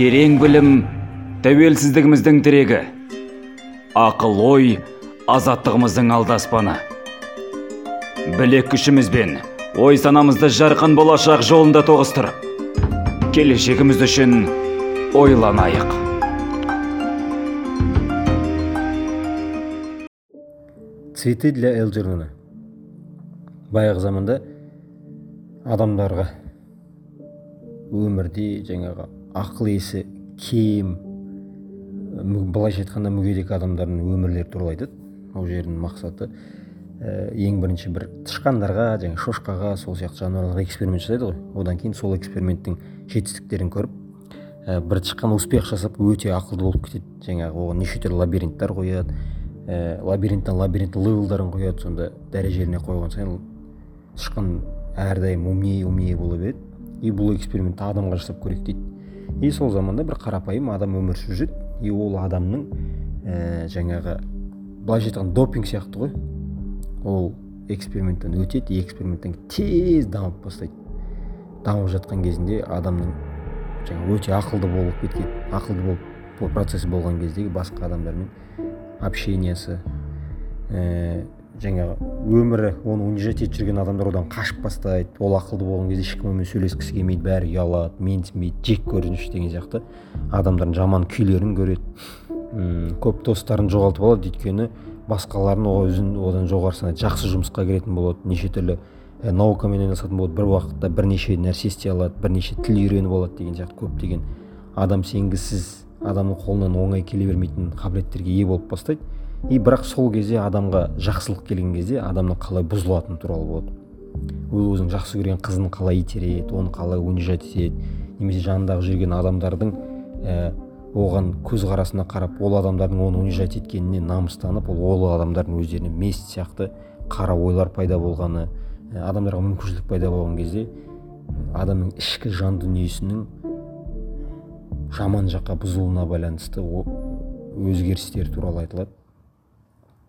терең білім тәуелсіздігіміздің тірегі. Ақыл ой азаттығымыздың алдаспаны. Білек күшімізбен ой санамызды жарқын болашақ жолында тоғыстырып келешегіміз үшін ойланайық. Цветы для элджернона. Баяғы заманда адамдарға өмірде жаңағы ақыл есі кем былайша айтқанда мүгедек адамдардың өмірлері туралы айтады. Ол жердің мақсаты ә, ең бірінші бір тышқандарға және шошқаға сол сияқты жануарларға эксперимент жасайды ғой. Одан кейін сол эксперименттің жетістіктерін көріп ә, бір тышқан успех жасап өте ақылды болып кетеді. Жаңағы оған неше түрлі лабиринттер қояды ә, лабиринттен лабиринт левелдарын қояды сонда дәрежелеріне қойған сайын тышқан әрдайым умнее умнее бола береді. И бұл экспериментті адамға жасап көрейік дейді. И сол заманда бір қарапайым адам өмір сүріп жүреді и ол адамның ә, жаңағы былайша айтқанда допинг сияқты ғой. Ол эксперименттен өтеді эксперименттен тез дамып бастайды. Дамып жатқан кезінде адамның жаңағы өте ақылды болып кеткен ақылды болып процесс болған кездегі басқа адамдармен общениясы ә, жаңағы өмірі оны унижать етіп жүрген адамдар одан қашып бастайды. Ол ақылды болған кезде ешкім онымен сөйлескісі келмейді бәрі ұялады менсінбейді жек көрініш деген сияқты. Адамдардың жаман күйлерін көреді. М көп достарын жоғалтып алады өйткені басқаларын өзін одан жоғары санайды. Жақсы жұмысқа кіретін болады неше түрлі ә, наукамен айналысатын болады. Бір уақытта бірнеше нәрсе істей алады бірнеше тіл үйреніп алады деген сияқты көптеген. Адам сенгісіз адамның қолынан оңай келе бермейтін қабілеттерге ие болып бастайды. И бірақ сол кезде адамға жақсылық келген кезде адамның қалай бұзылатыны туралы болады. Ол өзінің жақсы көрген қызын қалай итереді оны қалай унижать етеді. Немесе жанындағы жүрген адамдардың ә, оған көзқарасына қарап ол адамдардың оны унижать еткеніне намыстанып ол ол адамдардың өздеріне месть сияқты қара ойлар пайда болғаны ә, адамдарға мүмкіншілік пайда болған кезде адамның ішкі жан дүниесінің жаман жаққа бұзылуына байланысты өзгерістер туралы айтылады.